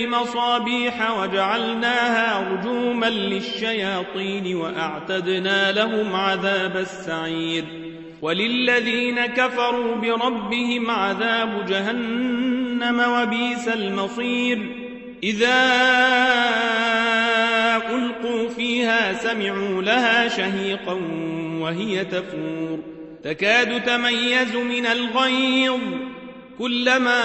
بمصابيح وجعلناها رجوما للشياطين وأعتدنا لهم عذاب السعير. وللذين كفروا بربهم عذاب جهنم وبيس المصير. إذا ألقوا فيها سمعوا لها شهيقا وهي تفور. تكاد تميز من الغيظ. كلما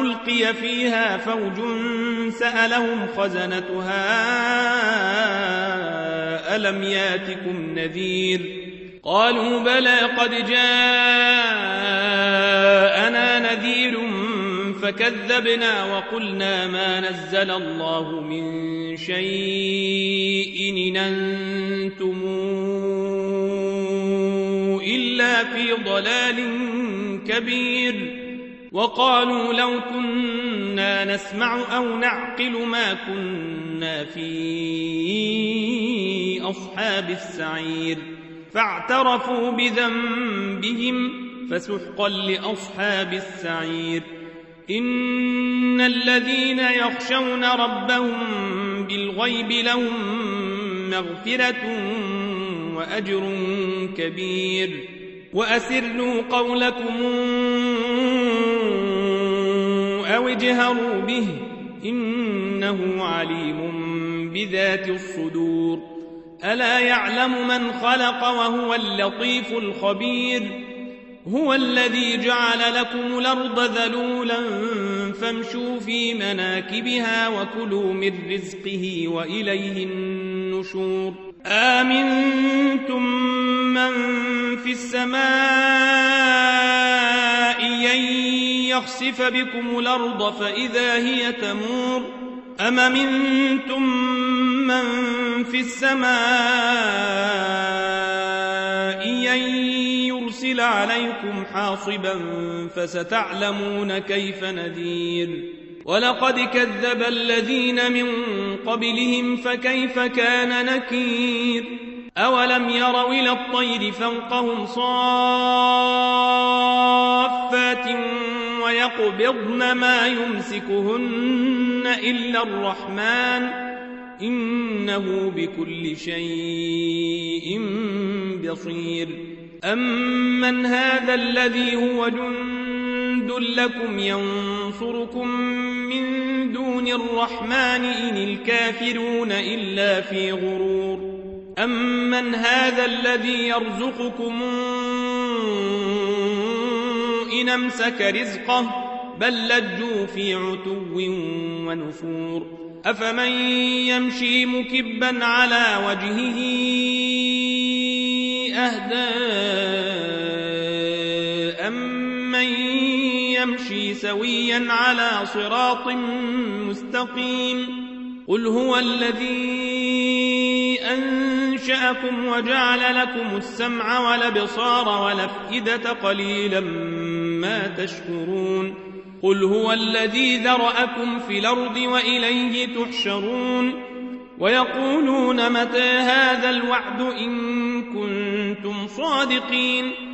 ألقي فيها فوج سألهم خزنتها ألم ياتكم نذير قالوا بلى قد جاءنا نذير فكذبنا وقلنا ما نزل الله من شيء إن أنتم إلا في ضلال كبير. وقالوا لو كنا نسمع أو نعقل ما كنا في أصحاب السعير. فاعترفوا بذنبهم فسحقا لأصحاب السعير. إن الذين يخشون ربهم بالغيب لهم مغفرة وأجر كبير. وأسروا قولكم أو اجهروا به إنه عليم بذات الصدور. ألا يعلم من خلق وهو اللطيف الخبير؟ هو الذي جعل لكم الأرض ذلولا فامشوا في مناكبها وكلوا من رزقه وإليه النشور. آمنتم من في السماء أن يخسف بكم الأرض فإذا هي تمور؟ أم منتم من في السماء أن يرسل عليكم حاصبا فستعلمون كيف نذير؟ ولقد كذب الذين من قبلهم فكيف كان نكير أولم يروا إلى الطير فوقهم صافات ويقبضن ما يمسكهن إلا الرحمن إنه بكل شيء بصير أمن هذا الذي هو جند لكم ينصركم من دون الرحمن إن الكافرون إلا في غرور. أمن هذا الذي يرزقكم إن أمسك رزقه بل لجوا في عتو ونفور. أفمن يمشي مكبا على وجهه أهدى أمن يمشي سويا على صراط مستقيم. قل هو الذي أنشأكم وجعل لكم السمع والأبصار والأفئدة قليلا ما تشكرون. قل هو الذي ذرأكم في الأرض وإليه تحشرون. ويقولون متى هذا الوعد إن كنتم صادقين.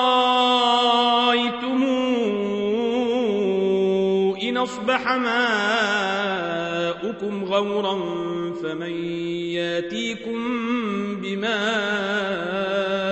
أصبح ماؤكم غورا فمن ياتيكم بماء